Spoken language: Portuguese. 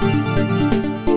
Música